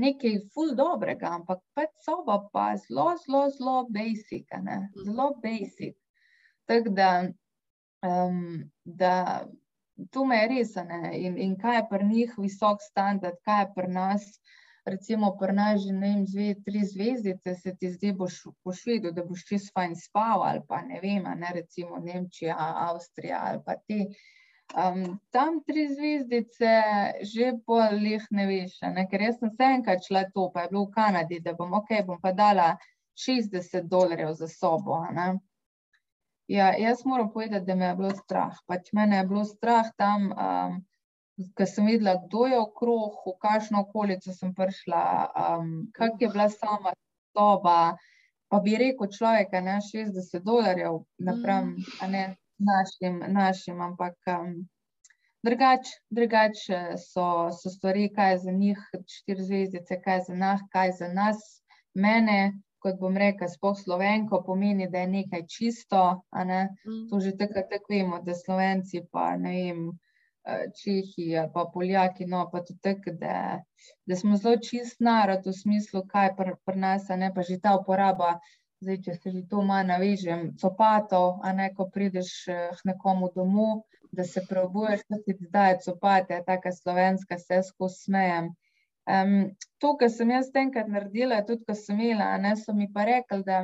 nekaj ful dobrega, ampak pač soba pa zelo, zelo, zelo basic, zelo basic. Tako da, um, da to me res ne in, in kaj je pri njih visok standard, kaj je pri nas. Recimo, pri nas že ne vem, dve, tri zvezdice, se ti zdi, boš pošvedel, da boš čez fajn spal, ali pa ne vem, ne recimo Nemčija, Avstrija ali pa ti. Um, tam tri zvezdice, že polih ne veš, ne? ker jaz sem se enkrat šla to, pa je bilo v Kanadi, da bom, ok, bom pa dala 60 dolarjev za sobo. Ja, jaz moram povedati, da me je bilo strah. Pač mene je bilo strah tam, um, ker sem videla, kdo je okrog, v kakšno okolico sem prišla, um, kak je bila sama soba. Pa bi rekel človek, je 60 dolarjev, napram, mm. ne, našim, našim ampak um, drugače drugač so, so stvari, kaj je za njih, štiri zvezdice, kaj je za nas, kaj je za nas. Mene, kot bom rekel, spoh slovenko, pomeni, da je nekaj čisto. Ne? Mm. To že tako tak vemo, da slovenci pa ne vem. Čehi, pa Poljaki, no, pa tudi tako, da, da smo zelo čist narod v smislu, kaj pr, pr nas, ne pa že ta uporaba Zdaj, če se že to malo navežem, copatov, a ne ko prideš eh, k nekomu domu, da se preobuješ, da ti daje copate, taka slovenska, se skozi smejem. Um, to, kar sem jaz enkrat naredila, tudi ko sem imela, ne so mi pa rekli, da,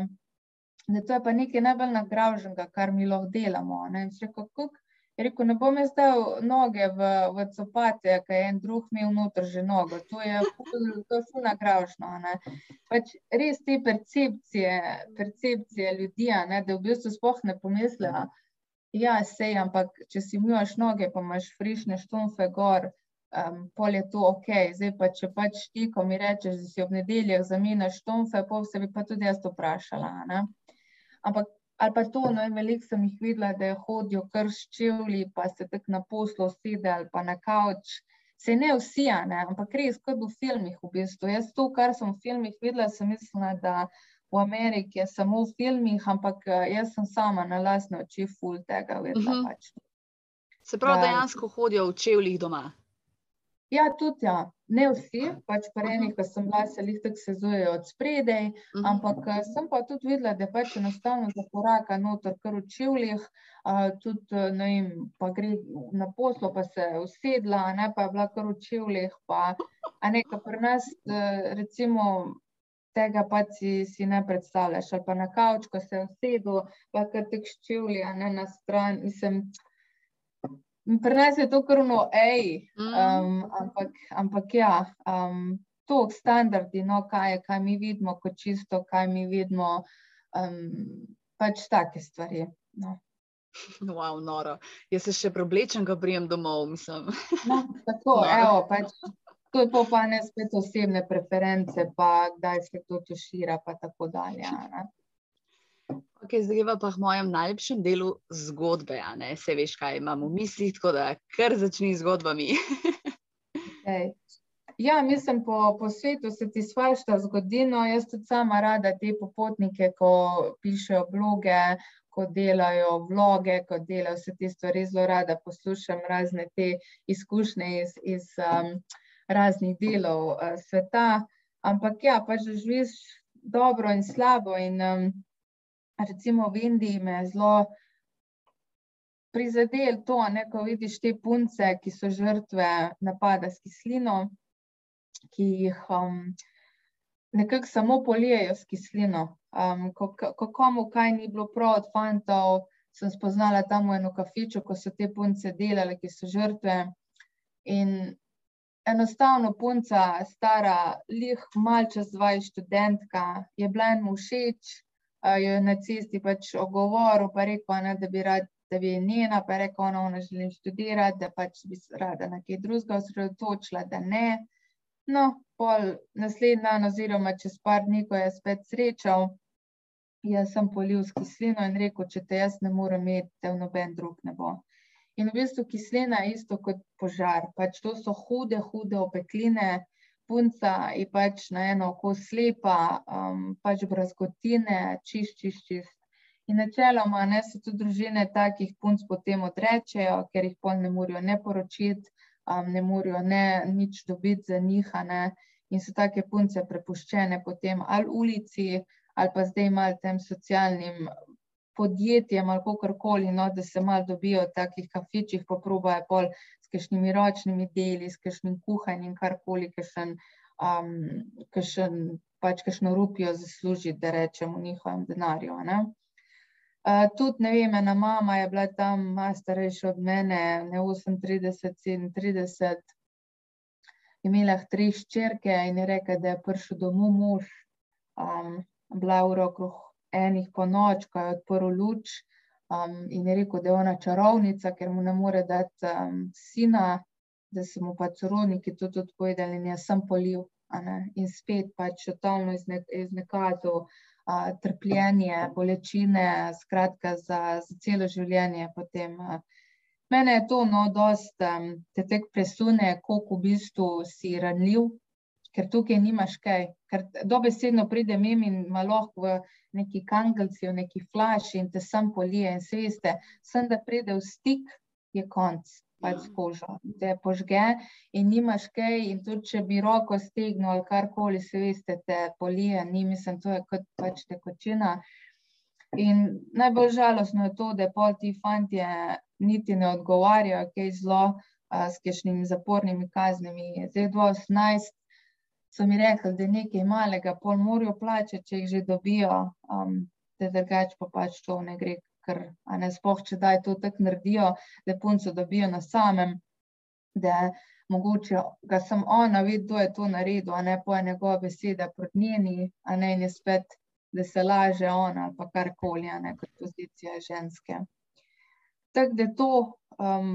da to je pa nekaj najbolj nagraženega, kar mi lahko delamo. Ne? In še kako Rekel, ne bom jaz dal noge v, v copate, ker je en drug imel noter že nogo. To je ful nagražno. Pač res te percepcije, percepcije ljudi, ne, da v bistvu spoh ne pomislijo, ja, sej, ampak če si imaš noge, pa imaš frišne štumfe gor, um, pol je to ok. Zdaj pa, če pač ti, ko mi rečeš, da si ob nedeljah zamenjaš štumfe, pol se bi pa tudi jaz to vprašala. Ne. Ampak ali pa to, no, veliko sem jih videla, da hodijo kar s čevlji, pa se tako na poslu sedi ali pa na kavč. Se ne vsi, ne, ampak res, kot v filmih v bistvu. Jaz to, kar sem v filmih videla, sem mislila, da v Ameriki je samo v filmih, ampak eh, jaz sem sama na lasne oči ful tega videla. Uh mhm. -huh. pač. Se pravi, da dejansko hodijo v čevljih doma. Ja, tudi ja. Ne vsi, pač pa eni, ki sem bila, se jih tako sezujejo od spredaj, ampak eh, sem pa tudi videla, da pač enostavno za koraka noter kar v čevljih, tudi, eh, ne vem, pa gre na poslo, pa se usedla, ne pa je bila kar v čevljih, pa a nekaj pri nas, eh, recimo, tega pa si, si ne predstavljaš, ali pa na kavč, ko se je usedel, pa kar tek ščevlja, ne na stran, mislim, Pri nas je to krvno, ej, um, ampak, ampak ja, um, to je standardi, no, kaj, kaj mi vidimo kot čisto, kaj mi vidimo, um, pač take stvari. No. Wow, noro. Jaz se še preoblečem, ko prijem domov. No, tako, evo, pač, to je pa ne spet osebne preference, pa kdaj se to tušira, pa tako dalje. Ne? Okay, zdaj pa k mojem najlepšem delu zgodbe. Se veš, kaj imamo v mislih, tako da kar začni z zgodbami. okay. Ja, mislim, po, po svetu se ti svašta zgodilo. Jaz tudi sama rada te popotnike, ko pišejo bloge, ko delajo vloge, ko delajo vse te stvari, zelo rada poslušam razne te izkušnje iz, iz um, raznih delov uh, sveta. Ampak ja, pač živiš dobro in slabo. In, um, recimo v Indiji me je zelo prizadel to, ne, ko vidiš te punce, ki so žrtve napada s kislino, ki jih um, nekako samo polijejo s kislino. Um, ko, ko komu kaj ni bilo prav od fantov, sem spoznala tam v eno kafičo, ko so te punce delale, ki so žrtve. In enostavno punca, stara, lih, malce zdvaj študentka, je bila eno všeč, jo je nacisti pač ogovoril, pa rekel, ne, da bi rad, da bi njena, pa rekel, ona, ona želim študirati, da pač bi rada na kaj drugega osredotočila, da ne. No, pol naslednji dan oziroma čez par dni, ko je spet srečal, jaz sem polil s kislino in rekel, če te jaz ne morem imeti, te v noben drug ne bo. In v bistvu kislina je isto kot požar, pač to so hude, hude opekline, punca je pač na eno oko slepa, um, pač brazgotine, čist, čist, čist. In načeloma ne, se tudi družine takih punc potem odrečejo, ker jih pol ne morejo ne poročiti, um, ne morejo ne nič dobiti za njih. In so take punce prepuščene potem ali ulici, ali pa zdaj malo tem socialnim podjetjem ali kakorkoli, no, da se malo dobijo v takih kafičih, pa probajo pol kakšnimi ročnimi deli, s kakšnim kuhanjem, karkoli, kakšen, um, kakšen, pač kakšno rupijo zaslužiti, da rečemo, v njihovem denarju. Ne. Uh, tudi, ne vem, ena mama je bila tam, malo starejša od mene, ne 38, 37, imela tri ščerke in je rekla, da je prišel domov mož, um, bila v okrog enih po noč, ko je odprl luč um, in je rekel, da je ona čarovnica, ker mu ne more dati um, sina, da so mu pa sorodniki tudi povedali in jaz sem polil. In spet pač totalno iznekazal trpljenje, bolečine, skratka, za, za celo življenje. Potem, mene je to, no, dosta te tek presune, koliko v bistvu si ranljiv, ker tukaj nimaš kaj. Ker dobesedno pride mem in malo v neki kangalci, v neki flaši in te sam polije in se veste, sem da pride v stik, je konc pač kožo, te požge in nimaš kaj. In tudi, če bi roko stegnil ali karkoli, se veste, te polije, ni mislim, to je kot pač tekočina. In najbolj žalostno je to, da pol ti fanti niti ne odgovarjajo, kaj zelo a, s kakšnimi zapornimi kaznimi. Zdaj, 2018 so mi rekli, da je nekaj malega, pol morajo plačati, če jih že dobijo, um, da drugače pa pač to ne gre ker ne spoh, če daj to tako naredijo, da punco dobijo na samem, da mogoče ga sem ona videla, kdo je to naredil, a ne poje njegova beseda proti njeni, a ne in je spet, da se laže ona ali pa karkoli, a ne kot pozicija ženske. Tako da to um,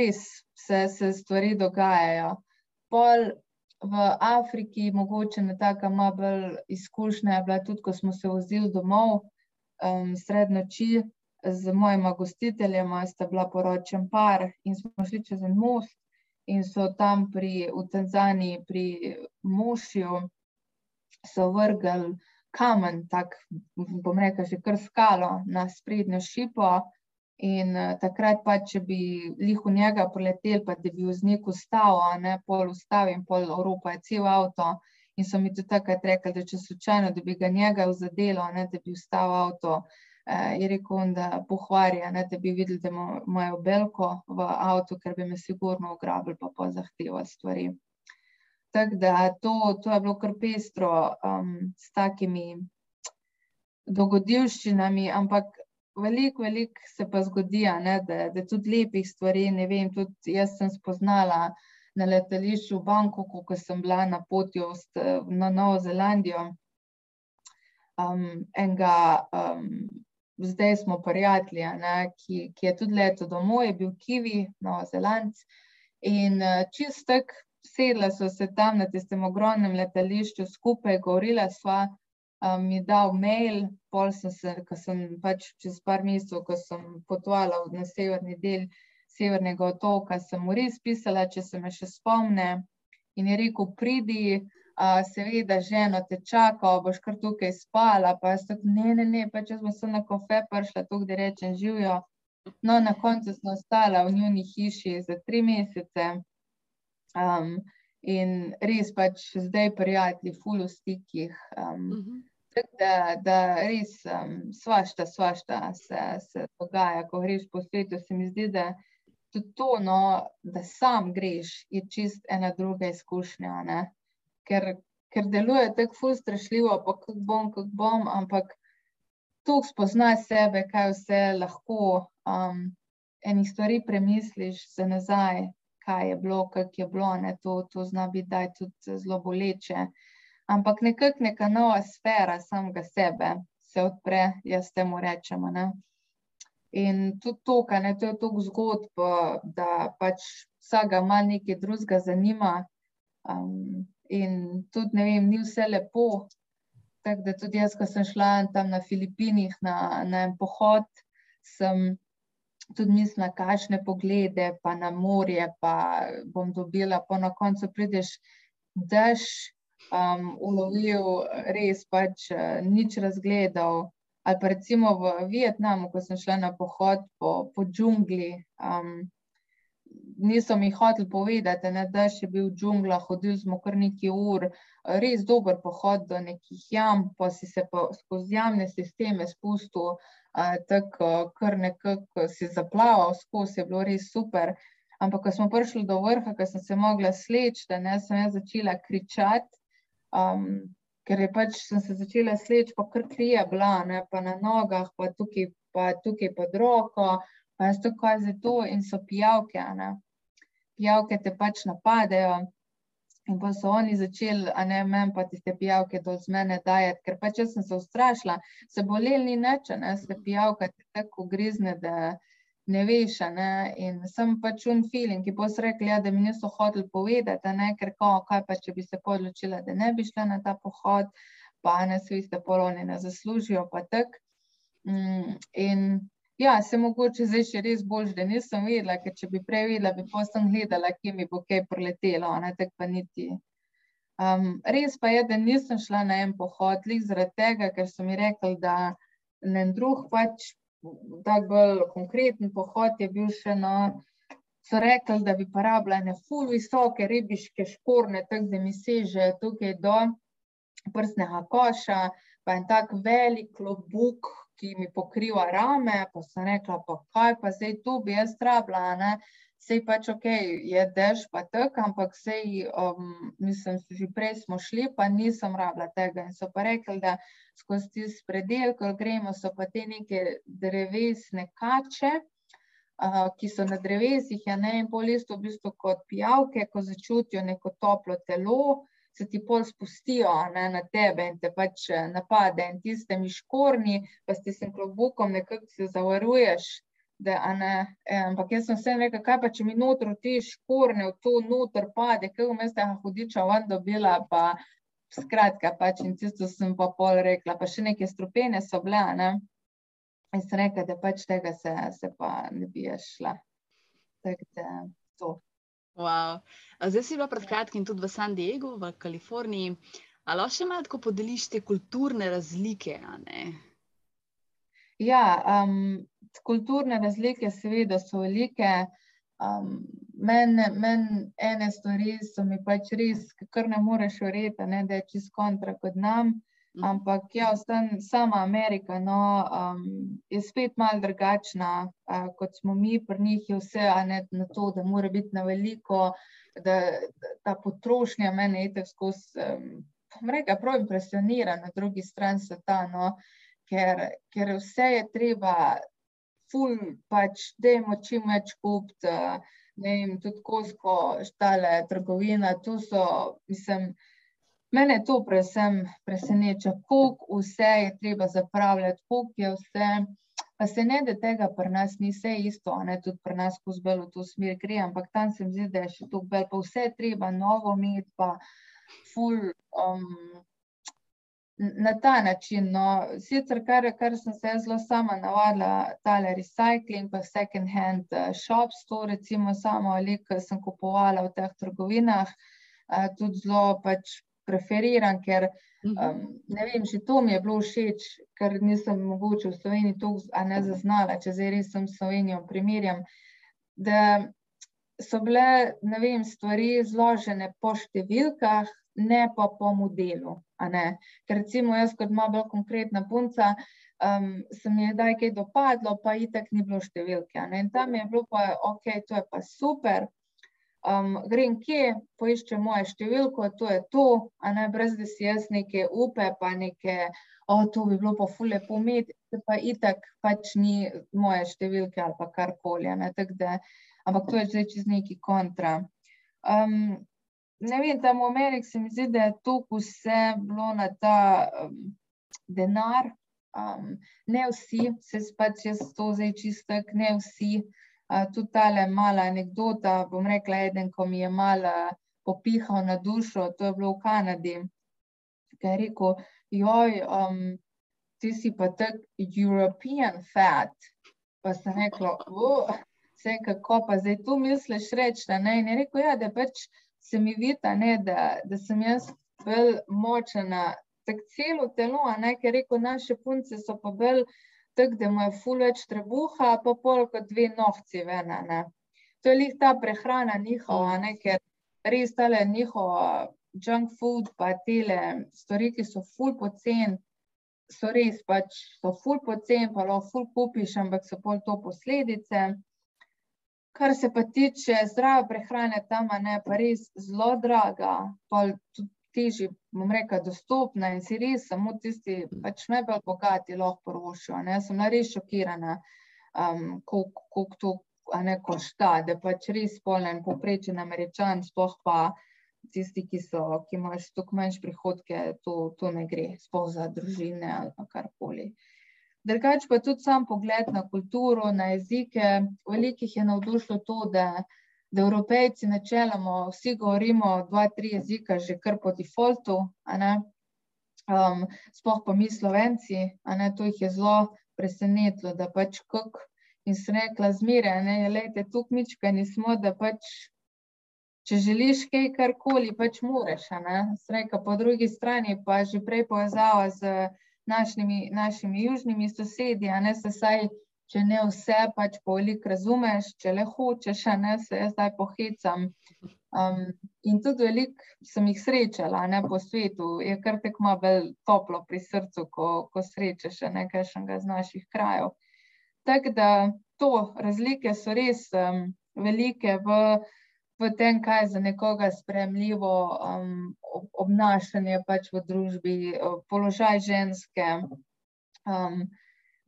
res se, se stvari dogajajo. Pol v Afriki, mogoče na taka malo bolj izkušnja je bila tudi, ko smo se vozili domov um, sred noči, z mojima gostiteljema, sta bila poročen par in smo šli čez en most in so tam pri, v Tanzaniji, pri Mošju, so vrgli kamen, tak, bom rekel, že kar skalo na sprednjo šipo. In uh, takrat, pa, če bi jih v njega poletel, pa da bi vznik ustal, a ne pol ustav in pol Evropa je cel avto. In so mi tudi takrat rekli, da če slučajno, da bi ga njega vzadelo, ne da bi ustal avto, je rekel, da pohvarja, ne, da bi videli, da imajo belko v avtu, ker bi me sigurno ugrabili, pa pa zahtevali stvari. Tako da to, to je bilo kar pestro um, s takimi dogodivščinami, ampak veliko, veliko se pa zgodi, ne, da, da tudi lepih stvari, ne vem, tudi jaz sem spoznala na letališču v Bangkoku, ko sem bila na poti na Novo Zelandijo, um, enega um, zdaj smo prijatelji, ki, ki je tudi leto domov, je bil Kiwi, Novo Zelandc. In uh, čistek, sedla so se tam na tistem ogromnem letališču skupaj, govorila sva, um, mi dal mail, pol sem se, ko sem pač čez par mesecev, ko sem potovala na severni del severnega otoka, sem mu res pisala, če se me še spomne. In je rekel, pridi, seveda, ženo te čaka, boš kar tukaj spala. Pa jaz tako, ne, ne, ne, pa če smo se na kofe prišla, tukaj da rečem, živijo. No, na koncu sem ostala v njuni hiši za tri mesece. Um, in res pač zdaj prijatelji, ful v stikih. Um, uh -huh. Da, da res um, svašta, svašta se, se dogaja, ko greš po svetu. Se mi zdi, da tudi to, no, da sam greš, je čist ena druga izkušnja. Ne? ker, ker deluje tako fustrašljivo, pa kako bom, kako bom, ampak tu spoznaš sebe, kaj vse lahko. Um, enih stvari premisliš za nazaj, kaj je bilo, kako je bilo, ne, to, to zna biti da tudi zelo boleče. Ampak nekako neka nova sfera samega sebe se odpre, jaz temu rečemo. Ne. In tudi to, kar je tako zgodb, da pač vsega malo nekaj drugega zanima. Um, in tudi ne vem, ni vse lepo. Tako da tudi jaz, ko sem šla tam na Filipinih na, na en pohod, sem tudi mislila, kakšne poglede, pa na morje, pa bom dobila, pa na koncu prideš dež, um, ulovil res pač uh, nič razgledal. Ali pa recimo v Vietnamu, ko sem šla na pohod po, po džungli. Um, niso mi hoteli povedati, ne, da je bil v džunglah, hodili smo kar nekaj ur, res dober pohod do nekih jam, pa si se pa skozi jamne sisteme spustil, tako kar nekako si zaplaval skozi, je bilo res super. Ampak, ko smo prišli do vrha, ko sem se mogla sleči, da ne sem jaz začela kričati, um, ker je pač sem se začela sleči, pa kar krija bila, ne, pa na nogah, pa tukaj, pa tukaj pod roko, pa jaz to kaj za to in so pijavke, ne pijavke te pač napadejo. In pa so oni začeli, a ne meni, pa tiste pijavke dol z mene dajati, ker pač jaz sem se ustrašila, se boleli ni neče, ne, se pijavka te tako grizne, da ne veš, ne, in sem pač un feeling, ki bo se rekli, ja, da mi niso hoteli povedati, ne, ker ko, kaj pa, če bi se podločila, da ne bi šla na ta pohod, pa ne, svi ste poloni ne zaslužijo, pa tak. Mm, in Ja, se mogoče zdaj še res bolj, da nisem videla, ker če bi prej videla, bi posem gledala, kje mi bo kaj preletelo, ne tako pa niti. Um, res pa je, da nisem šla na en pohod, lih zaradi tega, ker so mi rekli, da na en drug pač tak bolj konkreten pohod je bil še na, so rekli, da bi parabila ne ful visoke ribiške škorne, tako da mi seže tukaj do prstnega koša, pa en tak velik klobuk, ki mi pokriva rame, pa sem rekla, pa kaj pa zdaj tu bi jaz rabila, ne. Sej pač ok, je dež pa tak, ampak sej, um, mislim, že prej smo šli, pa nisem rabila tega. In so pa rekli, da skozi tisti predel, ko gremo, so pa te neke drevesne kače, uh, ki so na drevesih, ja ne, in pol isto v bistvu kot pijavke, ko začutijo neko toplo telo, se ti pol spustijo ne, na tebe in te pač eh, napade. In tiste mi škorni, pa s tistim klobukom nekako se zavaruješ. Da, ne, e, ampak jaz sem vse rekel, kaj pa če mi notro ti škorne v to noter pade, kaj vmes tega hudiča van dobila, pa skratka pač in tisto sem pa pol rekla, pa še neke strupene so bile, ne. In sem rekla, da pač tega se, se pa ne bi šla. Tako da to. Wow. Zdaj si bila pred kratkim tudi v San Diegu, v Kaliforniji. Ali še malo podeliš te kulturne razlike? Ja, um, kulturne razlike, seveda, so velike. Um, Meni men ene stvari so mi pač res, kar ne moreš verjeti, da je čist kontra kot nam. Mhm. Ampak ja, ostan, sama Amerika no, um, je spet malo drugačna, uh, kot smo mi, pri njih je vse ne, na to, da mora biti na veliko, da, da ta potrošnja mene je tako skozi, um, reka, prav impresionira na drugi strani sveta, no, ker, ker vse je treba, ful, pač, dajmo čim več kupiti, uh, ne vem, tudi kosko, štale, trgovina, tu so, mislim, Mene to predvsem preseneča, koliko vse je treba zapravljati, koliko je vse. Pa se ne da tega pri nas ni vse isto, ne tudi pri nas, ko zbelo v to smer gre, ampak tam se mi zdi, da je še to bel, pa vse treba novo imeti, pa ful. Um, Na ta način, no, sicer kar, kar sem se zelo sama navadila, tale recycling, pa second hand uh, shops, to recimo samo ali, ker sem kupovala v teh trgovinah, uh, tudi zelo pač preferiram, ker um, ne vem, če to mi je bilo všeč, ker nisem mogoče v Sloveniji ne zaznala, če zdaj res sem Slovenijo primerjam, da so bile, vem, stvari zložene po številkah, ne pa po modelu, ker recimo jaz kot malo bolj konkretna punca, um, se mi je daj kaj dopadlo, pa itak ni bilo številke, in tam je bilo pa, ok, to je pa super, um, grem kje, poiščem moje številko, to je to, a ne brez da si jaz neke upe, pa neke, o, to bi bilo pa fule pometi, pa itak pač ni moje številke ali pa karkoli, ne, tako da, ampak to je zdaj čez neki kontra. Um, ne vem, tam v Ameriki se mi zdi, da je to vse bilo na ta um, denar, um, ne vsi, se pač jaz to zdaj čistek, ne vsi, tudi ta mala anekdota, bom rekla, eden, ko mi je malo popihal na dušo, to je bilo v Kanadi, ki je rekel, joj, um, ti si pa tak European fat. Pa sem rekla, vse kako pa zdaj tu misliš reči, da ne. In je rekel, ja, da pač se mi vidi, da, da sem jaz bolj močna tak celo telo, ne, ker rekel, naše punce so pa bolj tak, da mu je ful več trebuha, pa pol kot dve nohci vena, ne. To je lih ta prehrana njihova, ne, ker res tale njihova junk food pa tele stvari, ki so ful pocen, so res pač, so ful pocen, pa lahko ful kupiš, ampak so pol to posledice. Kar se pa tiče zdrave prehrane tam, ne, pa res zelo draga, pa tudi težje, bom rekla, dostopna in si res samo tisti pač najbolj bogati lahko prvošijo, ne, sem res šokirana, um, koliko to, a ne, košta, da pač res pol en povprečen Američan, sploh pa tisti, ki so, ki imajo še toliko manjše prihodke, to, to ne gre, sploh za družine ali karkoli. Drugač pa tudi sam pogled na kulturo, na jezike, velikih je navdušilo to, da da Evropejci načeloma vsi govorimo dva, tri jezika že kar po defaultu. Um, sploh pa mi Slovenci, a ne, to jih je zelo presenetilo, da pač kako in sem rekla a ne, lejte, tukaj mičkani smo, da pač če želiš kaj karkoli, pač moraš, a ne. Sem rekla, po drugi strani pa že prej povezava z našimi, našimi južnimi sosedi, a ne, se saj če ne vse, pač pa veliko razumeš, če le hočeš, a ne se jaz zdaj pohecam. Um, in tudi veliko sem jih srečala ne, po svetu, je kar tekmo bolj toplo pri srcu, ko, ko srečeš nekaj z naših krajev. Tako da to razlike so res um, velike v, v tem, kaj za nekoga spremljivo um, obnašanje pač v družbi, položaj ženske. Um,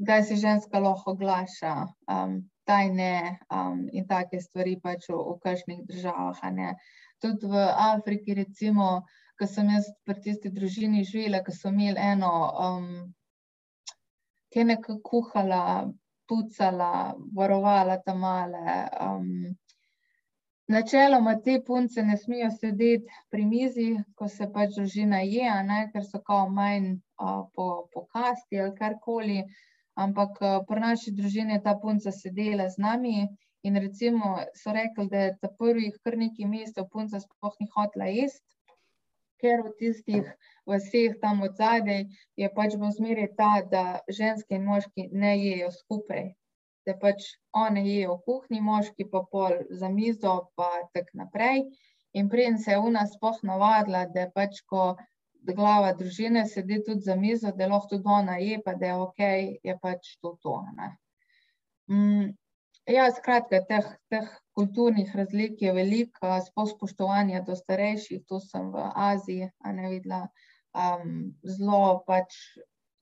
kdaj se ženska lahko oglaša, um, kdaj ne, um, in take stvari pač v, v kakšnih državah. Tudi v Afriki, recimo, ko sem jaz pri tisti družini živela, ko so imeli eno, um, ki je nekako kuhala, pucala, varovala tam male. Um, Načeloma te punce ne smijo sedeti pri mizi, ko se pač družina je, ne, ker so kao manj uh, po, po kasti ali karkoli. Ampak eh, pri naši družini je ta punca sedela z nami in recimo so rekli, da je ta prvih kar nekaj mesecev punca sploh ni hotla jesti, ker v tistih vseh tam od zadej je pač v zmeri ta, da ženske in moški ne jejo skupaj. Da pač one jejo v kuhni, moški pa pol za mizo pa tak naprej. In preden se je v nas sploh navadila, da pač ko glava družine sedi tudi za mizo, da lahko tudi ona je, pa da je ok, je pač to to. Mm, ja, skratka, teh, teh kulturnih razlik je veliko, spoštovanja do starejših, to sem v Aziji, ne videla, um, zelo pač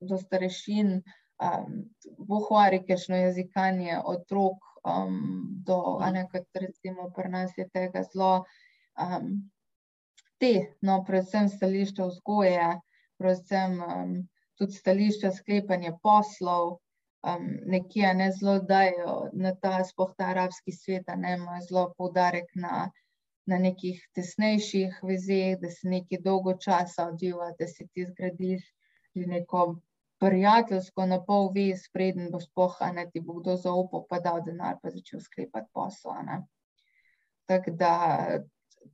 do starešin, um, bohvari, kešno jezikanje otrok, um, do, a ne kot recimo pri nas je tega zelo, um, te, no, predvsem stališča vzgoje, predvsem um, tudi stališča sklepanja poslov, um, nekje ne zelo dajo na ta, spoh ta arabski svet, ne ima zelo poudarek na, na nekih tesnejših vezeh, da se nekaj dolgo časa odživa, da se ti zgradiš neko prijateljsko na pol vez, preden bo spoh, a ne ti bo kdo zaupal, pa dal denar, pa začel sklepati poslo. Tako da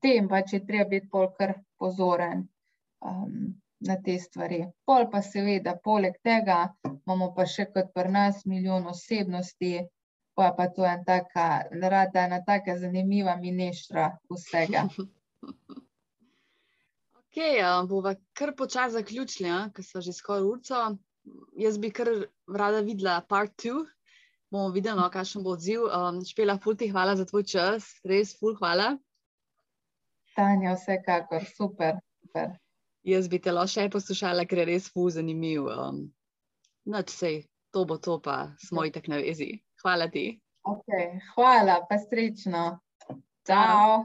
tem pač je treba biti bolj kar pozoren um, na te stvari. Pol pa seveda, poleg tega imamo pa še kot pri nas milijon osebnosti, pa je pa to en taka, rada ena taka zanimiva mineštra vsega. Ok, bova kar počas zaključili, ker so že skoraj urco. Jaz bi kar rada videla part two, bomo videli, no, kakšen bo odziv. Um, Špela, ful ti hvala za tvoj čas, res ful hvala. Tanja, vsekakor, super. super. Jaz bi te lahko še poslušala, ker je res fu zanimiv. Um, Noč sej, to bo to, pa smo itak na vezi. Hvala ti. Okay, hvala, pa srečno. Ciao.